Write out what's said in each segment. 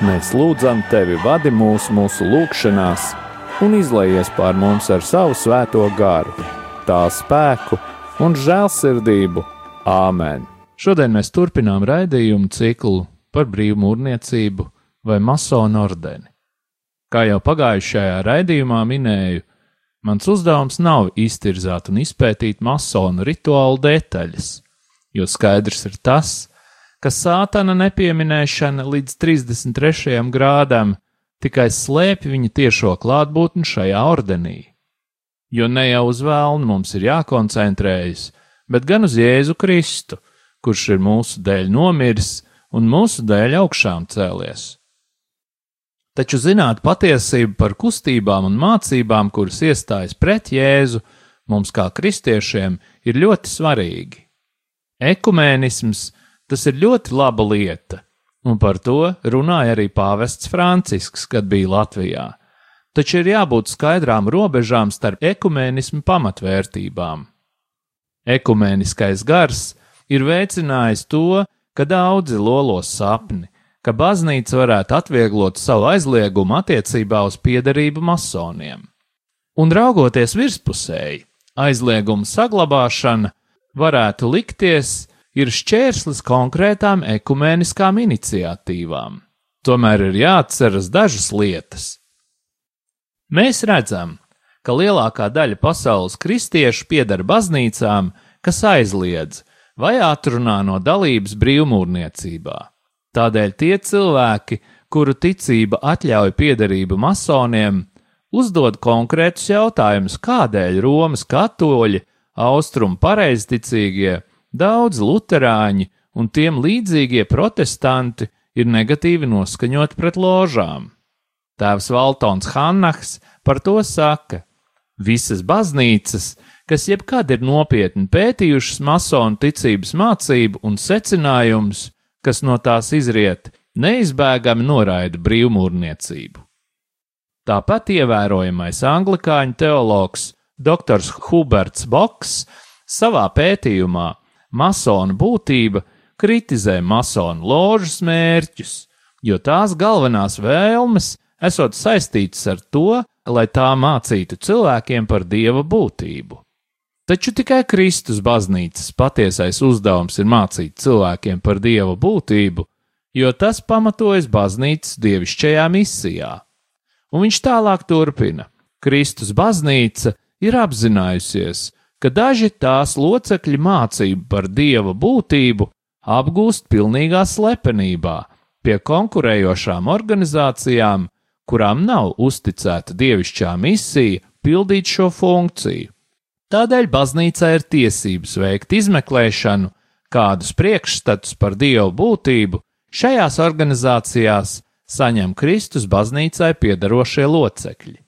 Mēs lūdzam tevi, vadi mūs mūsu lūgšanās, un izlaies pār mums ar savu svēto garu, tā spēku un žēlsirdību. Āmen! Šodien mēs turpinām raidījumu ciklu par brīvmūrniecību vai masonu ordeni. Kā jau pagājušajā raidījumā minēju, Mans uzdevums nav iztirzāt un izpētīt masonu rituālu detaļas, jo skaidrs ir tas, ka sātana nepieminēšana līdz 33. grādam tikai slēpj viņa tiešo klātbūtni šajā ordenī. Jo ne jau uz vēlnu mums ir jākoncentrējas, bet gan uz Jēzu Kristu, kurš ir mūsu dēļ nomiris un mūsu dēļ augšām cēlies. Taču zināt patiesību par kustībām un mācībām, kuras iestājas pret Jēzu, mums kā kristiešiem ir ļoti svarīgi. Ekumēnisms tas ir ļoti laba lieta, un par to runāja arī pāvests Francisks, kad bija Latvijā. Taču ir jābūt skaidrām robežām starp ekumēnismu pamatvērtībām. Ekumēniskais gars ir veicinājis to, ka daudzi lolos sapni, ka baznīca varētu atvieglot savu aizliegumu attiecībā uz piederību masoniem. Un raugoties virspusēji, aizlieguma saglabāšana varētu likties ir šķērslis konkrētām ekumēniskām iniciatīvām. Tomēr ir jāatceras dažas lietas. Mēs redzam, ka lielākā daļa pasaules kristiešu pieder baznīcām, kas aizliedz vai atrunā no dalības brīvmūrniecībā. Tādēļ tie cilvēki, kuru ticība atļauj piederību masoniem, uzdod konkrētus jautājumus, kādēļ Romas katoļi, austrumu pareizticīgie, daudz luterāņi un tiem līdzīgie protestanti ir negatīvi noskaņot pret ložām. Tēvs Valtons Hannahs par to saka: Visas baznīcas, kas jebkad ir nopietni pētījušas masonu ticības mācību un secinājumus, kas no tās izriet, neizbēgami noraida brīvmūrniecību. Tāpat ievērojamais anglikāņu teologs dr. Huberts Boks savā pētījumā Masona būtība kritizē masonu ložas mērķus, jo tās galvenās vēlmes esot saistītas ar to, lai tā mācītu cilvēkiem par dieva būtību. Taču tikai Kristus baznīcas patiesais uzdevums ir mācīt cilvēkiem par dieva būtību, jo tas pamatojas baznīcas dievišķajā misijā. Un viņš tālāk turpina: Kristus baznīca ir apzinājusies, ka daži tās locekļi mācību par dieva būtību apgūst pilnīgā slepenībā pie konkurējošām organizācijām, kurām nav uzticēta dievišķā misija pildīt šo funkciju. Tādēļ baznīcā ir tiesības veikt izmeklēšanu, kādus priekšstatus par dievu būtību šajās organizācijās saņem Kristus baznīcai piedarošie locekļi.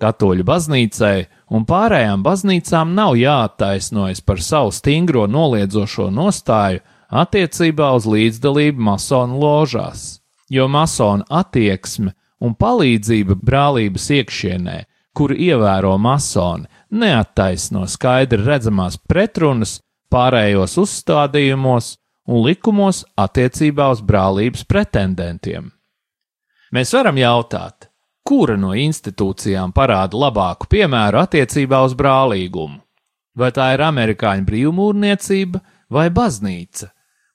Katoļu baznīcai un pārējām baznīcām nav jāattaisnojas par savu stingro noliedzošo nostāju attiecībā uz līdzdalību masonu ložās, jo masonu attieksme un palīdzība brālības iekšienē, kuru ievēro masoni, neattaisno skaidri redzamās pretrunas pārējos uzstādījumos un likumos attiecībā uz brālības pretendentiem. Mēs varam jautāt, kura no institūcijām parāda labāku piemēru attiecībā uz brālīgumu? Vai tā ir amerikāņu brīvmūrniecība vai baznīca,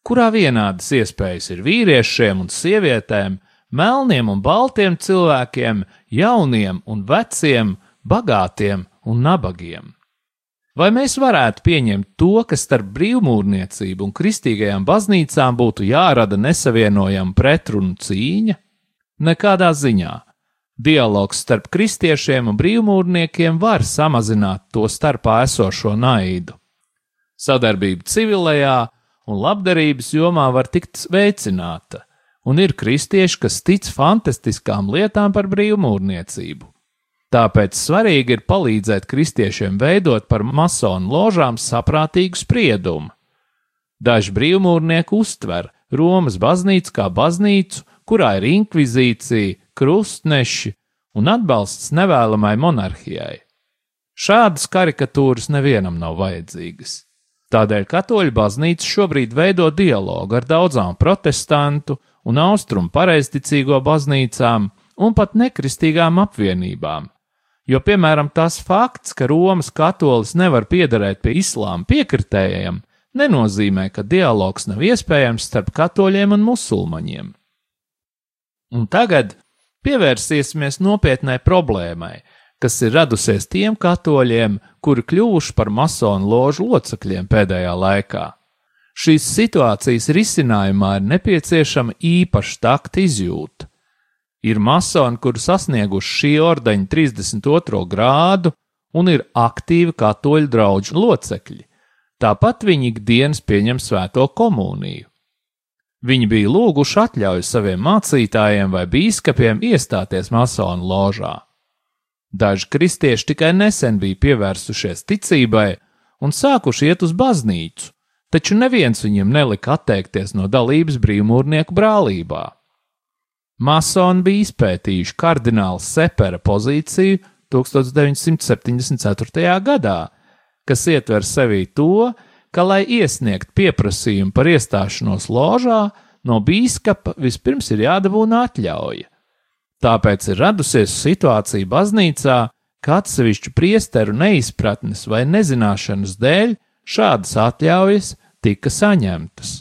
kurā vienādas iespējas ir vīriešiem un sievietēm, melniem un baltiem cilvēkiem, jauniem un veciem, bagātiem un nabagiem? Vai mēs varētu pieņemt to, ka starp brīvmūrniecību un kristīgajām baznīcām būtu jārada nesavienojama pretrunu cīņa? Nekādā ziņā. Dialogs starp kristiešiem un brīvmūrniekiem var samazināt to starpā esošo naidu. Sadarbība civilajā un labdarības jomā var tikt veicināta, un ir kristieši, kas tic fantastiskām lietām par brīvmūrniecību. Tāpēc svarīgi ir palīdzēt kristiešiem veidot par masonu ložām saprātīgu spriedumu. Daži brīvmūrnieki uztver Romas baznīcu kā baznīcu, kurā ir inkvizīcija, krustneši un atbalsts nevēlamai monarhijai. Šādas karikatūras nevienam nav vajadzīgas. Tādēļ katoļu baznīca šobrīd veido dialogu ar daudzām protestantu un austrumu pareizticīgo baznīcām un pat nekristīgām apvienībām, jo, piemēram, tas fakts, ka Romas katolis nevar piederēt pie islāma piekritējiem, nenozīmē, ka dialogs nav iespējams starp katoļiem un musulmaņiem. Un tagad pievērsīsimies nopietnai problēmai, kas ir radusies tiem katoļiem, kuri kļuvuši par masonu ložu locekļiem pēdējā laikā. Šīs situācijas risinājumā ir nepieciešama īpaša takta izjūta. Ir masoni, kuri sasnieguši šī ordeņa 32. grādu un ir aktīvi katoļu draugu locekļi. Tāpat viņi ikdienas pieņem svēto komuniju. Viņi bija lūguši atļauju saviem mācītājiem vai biskupiem iestāties masonu ložā. Daži kristieši tikai nesen bija pievērsušies ticībai un sākuši iet uz baznīcu, taču neviens viņiem nelika atteikties no dalības brīvmūrnieku brālībā. Masoni bija izpētījuši kardināla Sepera pozīciju 1974. gadā, kas ietver sevī to, ka, lai iesniegt pieprasījumu par iestāšanos ložā, no bīskapa vispirms ir jādabūna atļauja. Tāpēc ir radusies situācija baznīcā, ka atsevišķu priesteru neizpratnes vai nezināšanas dēļ šādas atļaujas tika saņemtas.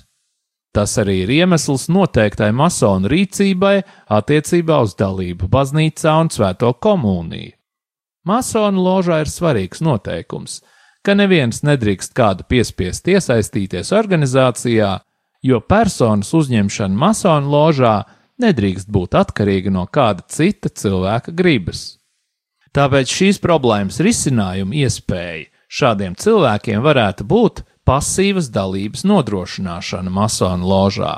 Tas arī ir iemesls noteiktai masonu rīcībai attiecībā uz dalību baznīcā un svēto komuniju. Masonu ložā ir svarīgs noteikums – ka neviens nedrīkst kādu piespiest iesaistīties organizācijā, jo personas uzņemšana masonu ložā nedrīkst būt atkarīga no kāda cita cilvēka gribas. Tāpēc šīs problēmas risinājuma iespēja šādiem cilvēkiem varētu būt pasīvas dalības nodrošināšana masonu ložā.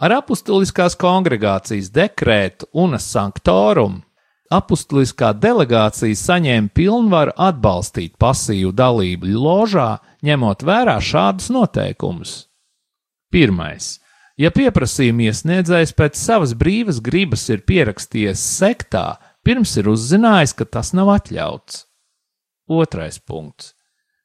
Ar apustuliskās kongregācijas dekrētu un sanktorumu apustuliskā delegācija saņēma pilnvaru atbalstīt pasīvu dalību ložā, ņemot vērā šādus noteikumus. Pirmais. Ja pieprasījuma iesniedzējs pēc savas brīvas gribas ir pierakstījies sektā, pirms ir uzzinājis, ka tas nav atļauts. Otrais punkts.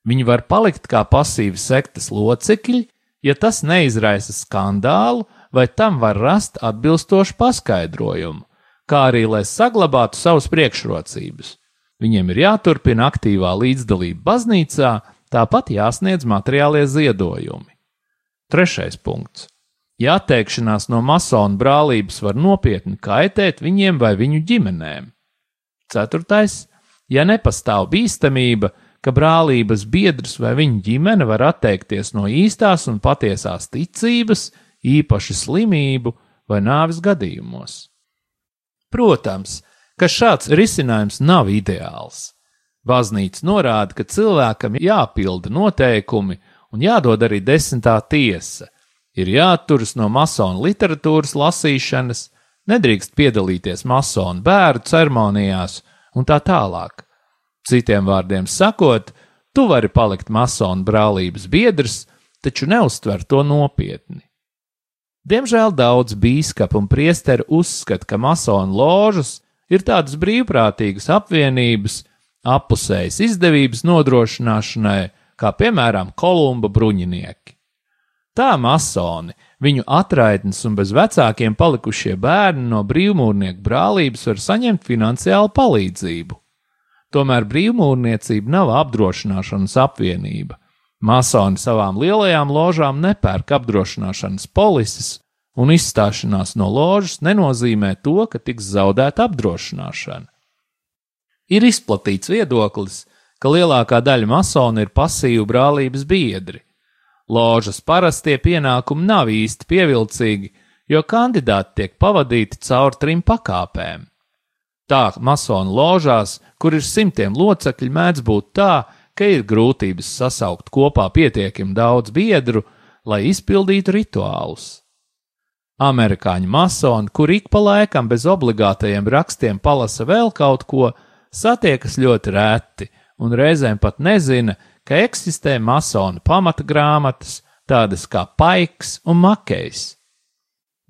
Viņi var palikt kā pasīvi sektas locekļi, ja tas neizraisa skandālu vai tam var rast atbilstošu paskaidrojumu, kā arī lai saglabātu savas priekšrocības. Viņiem ir jāturpina aktīvā līdzdalība baznīcā, tāpat jāsniedz materiālie ziedojumi. Trešais punkts. Ja atteikšanās no masonu brālības var nopietni kaitēt viņiem vai viņu ģimenēm. Ceturtais. Ja nepastāv bīstamība, ka brālības biedrs vai viņa ģimene var atteikties no īstās un patiesās ticības, īpaši slimību vai nāves gadījumos. Protams, ka šāds risinājums nav ideāls. Baznīca norāda, ka cilvēkam jāpilda noteikumi un jādod arī desmitā tiesa. Ir jāatturas no masonu literatūras lasīšanas, nedrīkst piedalīties masonu bērnu ceremonijās un tā tālāk. Citiem vārdiem sakot, tu vari palikt masonu brālības biedrs, taču neuztver to nopietni. Diemžēl daudz biskupu un priesteru uzskata, ka masonu ložas ir tādas brīvprātīgas apvienības, apusējas izdevības nodrošināšanai, kā piemēram Kolumba bruņinieki. Tā masoni, viņu atraitnes un bez vecākiem palikušie bērni no brīvmūrnieku brālības var saņemt finansiālu palīdzību. Tomēr brīvmūrniecība nav apdrošināšanas apvienība, Masoni savām lielajām ložām nepērk apdrošināšanas polises, un izstāšanās no ložas nenozīmē to, ka tiks zaudēta apdrošināšana. Ir izplatīts viedoklis, ka lielākā daļa masonu ir pasīvu brālības biedri. Ložas parastie pienākumi nav īsti pievilcīgi, jo kandidāti tiek pavadīti cauri trim pakāpēm. Tā masonu ložās, kur ir simtiem locekļu, mēdz būt tā, ka ir grūtības sasaukt kopā pietiekami daudz biedru, lai izpildītu rituālus. Amerikāņu masoni, kur ik pa laikam bez obligātajiem rakstiem palasa vēl kaut ko, satiekas ļoti reti un reizēm pat nezina, ka eksistē masonu pamata grāmatas, tādas kā Paiks un Makejs.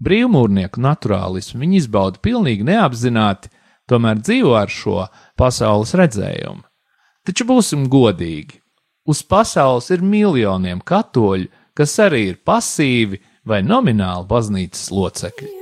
Brīvmūrnieku naturālismu viņi izbauda pilnīgi neapzināti, tomēr dzīvo ar šo pasaules redzējumu. Taču būsim godīgi. Uz pasaules ir miljoniem katoļu, kas arī ir pasīvi vai nomināli baznīcas locekļi.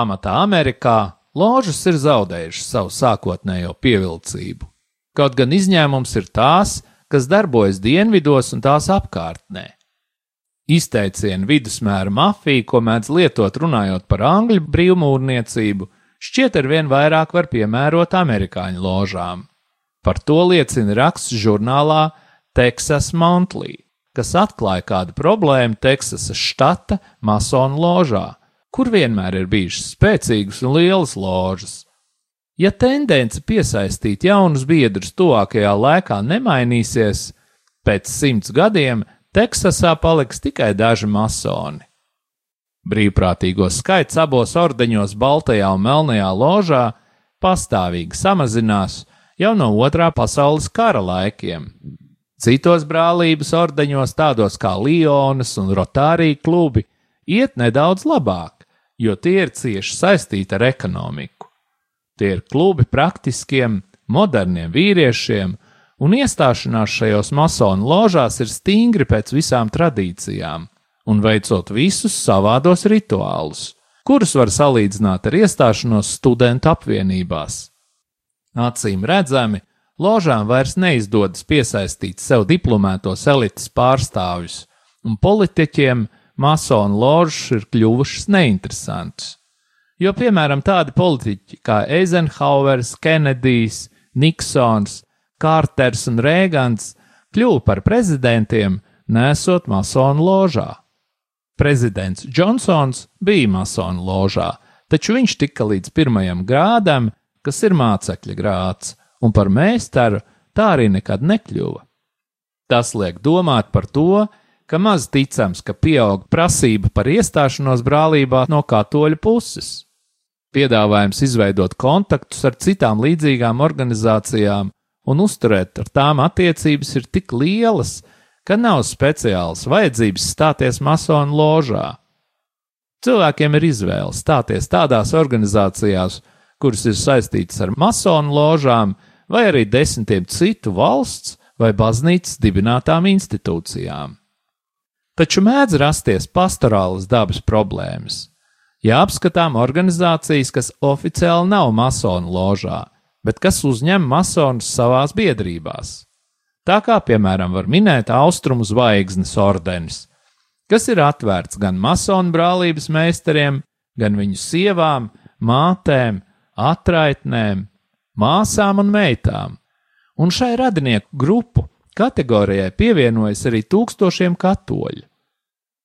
Pamatā Amerikā ložas ir zaudējušas savu sākotnējo pievilcību. Kaut gan izņēmums ir tās, kas darbojas dienvidos un tās apkārtnē. Izteicienu vidusmēra mafija, ko mēdz lietot runājot par angļu brīvmūrniecību, šķiet ar vien vairāk var piemērot amerikāņu ložām. Par to liecina raksts žurnālā Texas Monthly, kas atklāja kādu problēmu Teksasas štata masonu ložā, kur vienmēr ir bijušas spēcīgas un lielas ložas. Ja tendence piesaistīt jaunus biedrus tuvākajā laikā nemainīsies, pēc simts gadiem Teksasā paliks tikai daži masoni. Brīvprātīgo skaits abos ordeņos, Baltajā un Melnajā ložā, pastāvīgi samazinās jau no otrā pasaules kara laikiem. Citos brālības ordeņos, tādos kā Lionas un Rotārija klubi, iet nedaudz labāk, jo tie ir cieši saistīti ar ekonomiku. Tie ir klubi praktiskiem, moderniem vīriešiem, un iestāšanās šajos masonu ložās ir stingri pēc visām tradīcijām un veicot visus savādos rituālus, kurus var salīdzināt ar iestāšanos studentu apvienībās. Acīm redzami, ložām vairs neizdodas piesaistīt sev diplomētos elites pārstāvjus, un politiķiem masonu ložas ir kļuvušas neinteresantas jo, piemēram, tādi politiķi kā Eizenhauers, Kenedijs, Niksons, Kārters un Rēgans kļuva par prezidentiem, nesot masonu ložā. Prezidents Džonsons bija masonu ložā, taču viņš tika līdz pirmajam grādam, kas ir mācekļa grāds, un par mēstaru tā arī nekad nekļuva. Tas liek domāt par to, ka maz ticams, ka pieaug prasība par iestāšanos brālībā no katoļu puses. Piedāvājums izveidot kontaktus ar citām līdzīgām organizācijām un uzturēt ar tām attiecības ir tik lielas, ka nav speciālas vajadzības stāties masonu ložā. Cilvēkiem ir izvēle stāties tādās organizācijās, kuras ir saistītas ar masonu ložām, vai arī desmitiem citu valsts vai baznīcas dibinātām institūcijām. Taču mēdz rasties pastorālas dabas problēmas ja apskatām organizācijas, kas oficiāli nav masonu ložā, bet kas uzņem masonus savās biedrībās. Tā kā, piemēram, var minēt Austrumu zvaigznes ordenis, kas ir atvērts gan masonu brālības meistariem, gan viņu sievām, mātēm, atraitnēm, māsām un meitām, un šai radinieku grupu kategorijai pievienojas arī tūkstošiem katoļu.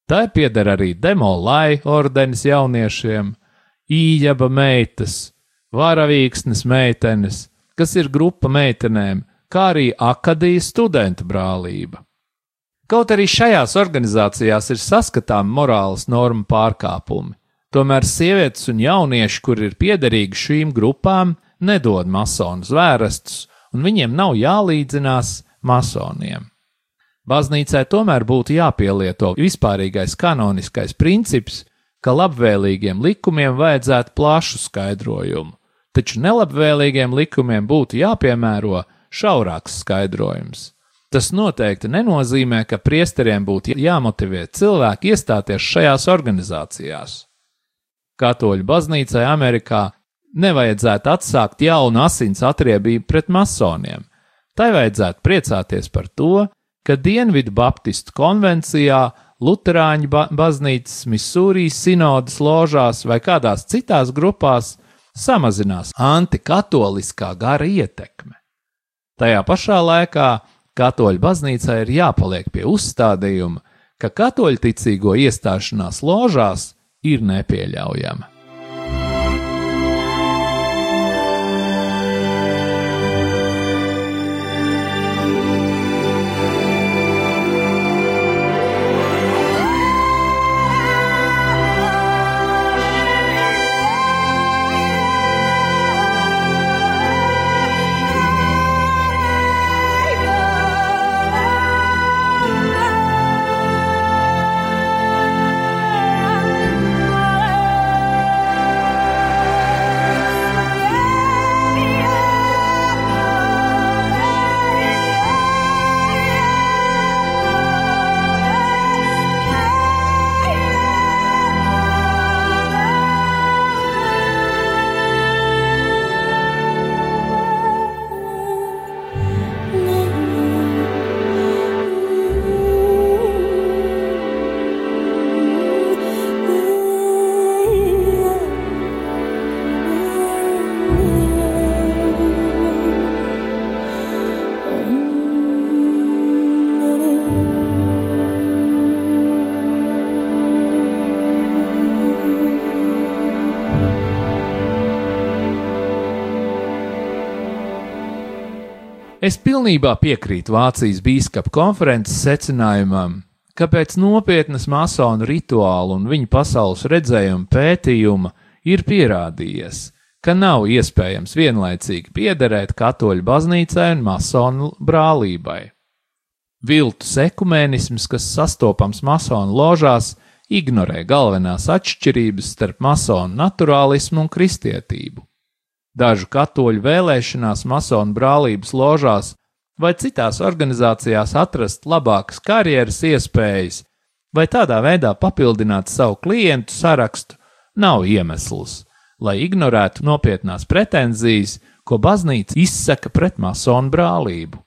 Tai pieder arī demolai ordenis jauniešiem, īņaba meitas, varavīksnes meitenes, kas ir grupa meitenēm, kā arī akadijas studentu brālība. Kaut arī šajās organizācijās ir saskatām morāles normu pārkāpumi, tomēr sievietes un jaunieši, kur ir piederīgi šīm grupām, nedod masonu zvērestus, un viņiem nav jālīdzinās masoniem. Baznīcai tomēr būtu jāpielieto vispārīgais kanoniskais princips, ka labvēlīgiem likumiem vajadzētu plašu skaidrojumu, taču nelabvēlīgiem likumiem būtu jāpiemēro šaurāks skaidrojums. Tas noteikti nenozīmē, ka priesteriem būtu jāmotivē cilvēki iestāties šajās organizācijās. Katoļu baznīcai Amerikā nevajadzētu atsākt jaunu asins atriebību pret masoniem. Tai vajadzētu priecāties par to, ka Dienvidu Baptistu konvencijā, Lutāņu ba baznīcas, Misūrijas sinodas ložās vai kādās citās grupās samazinās antikatoliskā gara ietekme. Tajā pašā laikā katoļu baznīcai ir jāpaliek pie uzstādījuma, ka katoļu ticīgo iestāšanās ložās ir nepieļaujama. Es pilnībā piekrītu Vācijas biskupa konferences secinājumam, ka pēc nopietnas masonu rituālu un viņa pasaules redzējuma pētījuma ir pierādījies, ka nav iespējams vienlaicīgi piederēt katoļu baznīcai un masonu brālībai. Viltus ekumēnisms, kas sastopams masonu ložās, ignorē galvenās atšķirības starp masonu naturālismu un kristietību. Dažu katoļu vēlēšanās masonu brālības ložās vai citās organizācijās atrast labākas karjeras iespējas, vai tādā veidā papildināt savu klientu sarakstu, nav iemesls, lai ignorētu nopietnās pretenzijas, ko baznīca izsaka pret masonu brālību.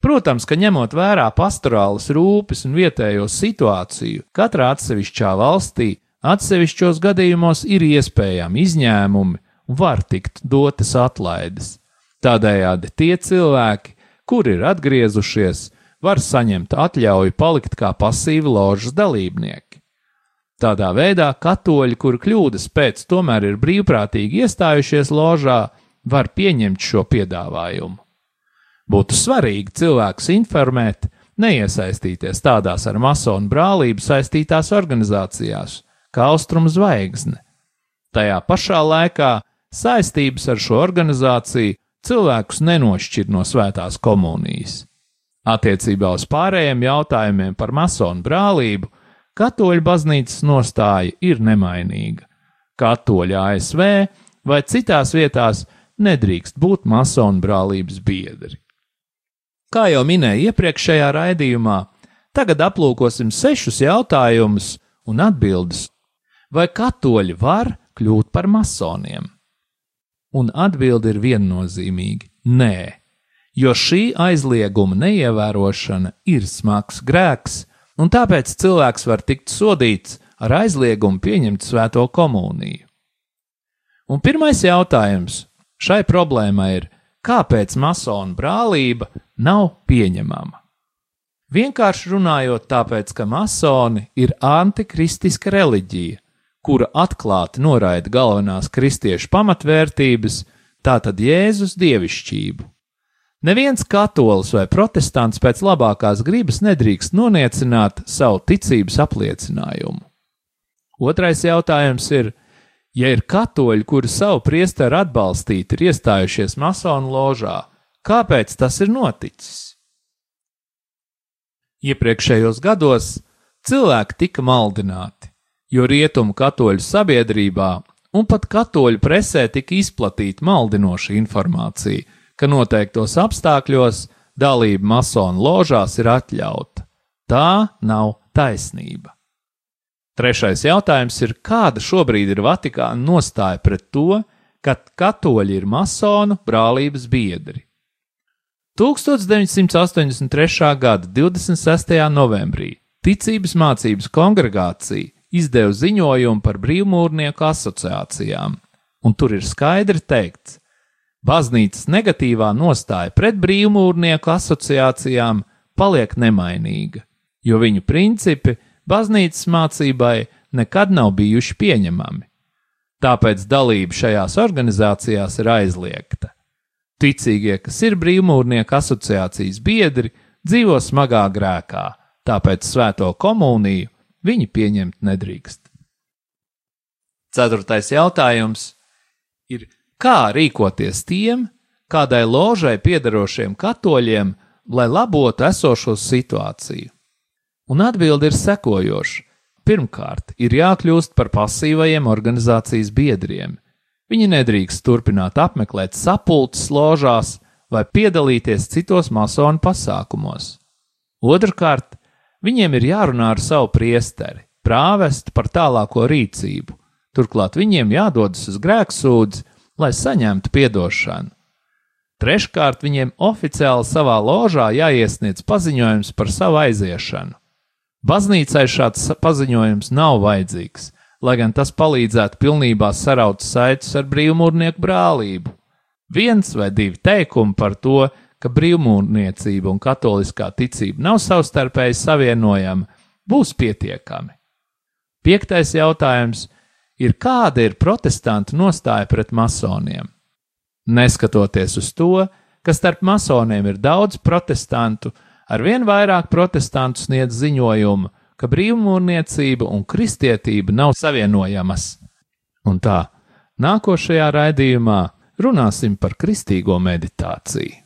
Protams, ka ņemot vērā pastorālas rūpes un vietējo situāciju, katrā atsevišķā valstī atsevišķos gadījumos ir iespējami izņēmumi var tikt dotas atlaides. Tādējādi tie cilvēki, kuri ir atgriezušies, var saņemt atļauju palikt kā pasīvi ložas dalībnieki. Tādā veidā katoļi, kuri kļūdas pēc tomēr ir brīvprātīgi iestājušies ložā, var pieņemt šo piedāvājumu. Būtu svarīgi cilvēkus informēt, neiesaistīties tādās ar masonu brālību saistītās organizācijās, kā Austrum Zvaigzne. Tajā pašā laikā saistības ar šo organizāciju cilvēkus nenošķir no svētās komunijas. Attiecībā uz pārējiem jautājumiem par masonu brālību katoļu baznīcas nostāja ir nemainīga. Katoļi ASV vai citās vietās nedrīkst būt masonu brālības biedri. Kā jau minēju iepriekšējā raidījumā, tagad aplūkosim sešus jautājumus un atbildes. Vai katoļi var kļūt par masoniem? Un atbilde ir viennozīmīga - nē, jo šī aizlieguma neievērošana ir smags grēks, un tāpēc cilvēks var tikt sodīts ar aizliegumu pieņemt svēto komuniju. Un pirmais jautājums šai problēmai ir, kāpēc masonu brālība nav pieņemama. Vienkārši runājot, tāpēc, ka masoni ir antikristiska reliģija, kura atklāti noraida galvenās kristiešu pamatvērtības, tātad Jēzus dievišķību. Neviens katolis vai protestants pēc labākās gribas nedrīkst noniecināt savu ticības apliecinājumu. Otrais jautājums ir, ja ir katoļi, kuri savu priesteru atbalstīt, ir iestājušies masonu ložā, Kāpēc tas ir noticis? Iepriekšējos gados cilvēki tika maldināti, jo rietumu katoļu sabiedrībā un pat katoļu presē tika izplatīta maldinoša informācija, ka noteiktos apstākļos dalība masonu ložās ir atļauta. Tā nav taisnība. Trešais jautājums ir, kāda šobrīd ir Vatikāna nostāja pret to, ka katoļi ir masonu brālības biedri? 1983. gada 26. novembrī Ticības mācības kongregācija izdeva ziņojumu par brīvmūrnieku asociācijām, un tur ir skaidri teikts, baznīcas negatīvā nostāja pret brīvmūrnieku asociācijām paliek nemainīga, jo viņu principi baznīcas mācībai nekad nav bijuši pieņemami. Tāpēc dalība šajās organizācijās ir aizliegta. Ticīgie, kas ir brīvmūrnieku asociācijas biedri, dzīvo smagā grēkā, tāpēc svēto komuniju viņi pieņemt nedrīkst. Ceturtais jautājums ir, kā rīkoties tiem, kādai ložai piedarošiem katoļiem, lai labotu esošo situāciju? Un atbilde ir sekojoša. Pirmkārt, ir jākļūst par pasīvajiem organizācijas biedriem, Viņi nedrīkst turpināt apmeklēt sapulces ložās vai piedalīties citos masonu pasākumos. Otrakārt, viņiem ir jārunā ar savu priesteri, prāvestu par tālāko rīcību, turklāt viņiem jādodas uz grēksūdzi, lai saņemtu atdošanu. Treškārt, viņiem oficiāli savā ložā jāiesniedz paziņojums par savu aiziešanu. Baznīcai šāds paziņojums nav vajadzīgs, lai gan tas palīdzētu pilnībā saraut saites ar brīvmūrnieku brālību. Viens vai divi teikumi par to, ka brīvmūrniecība un katoliskā ticība nav savstarpēji savienojama, būs pietiekami. Piektais jautājums ir, kāda ir protestantu nostāja pret masoniem? Neskatoties uz to, ka starp masoniem ir daudz protestantu, arvien vairāk protestantu sniedz ziņojumu, ka brīvmūrniecība un kristietība nav savienojamas. Un tā, nākošajā raidījumā runāsim par kristīgo meditāciju.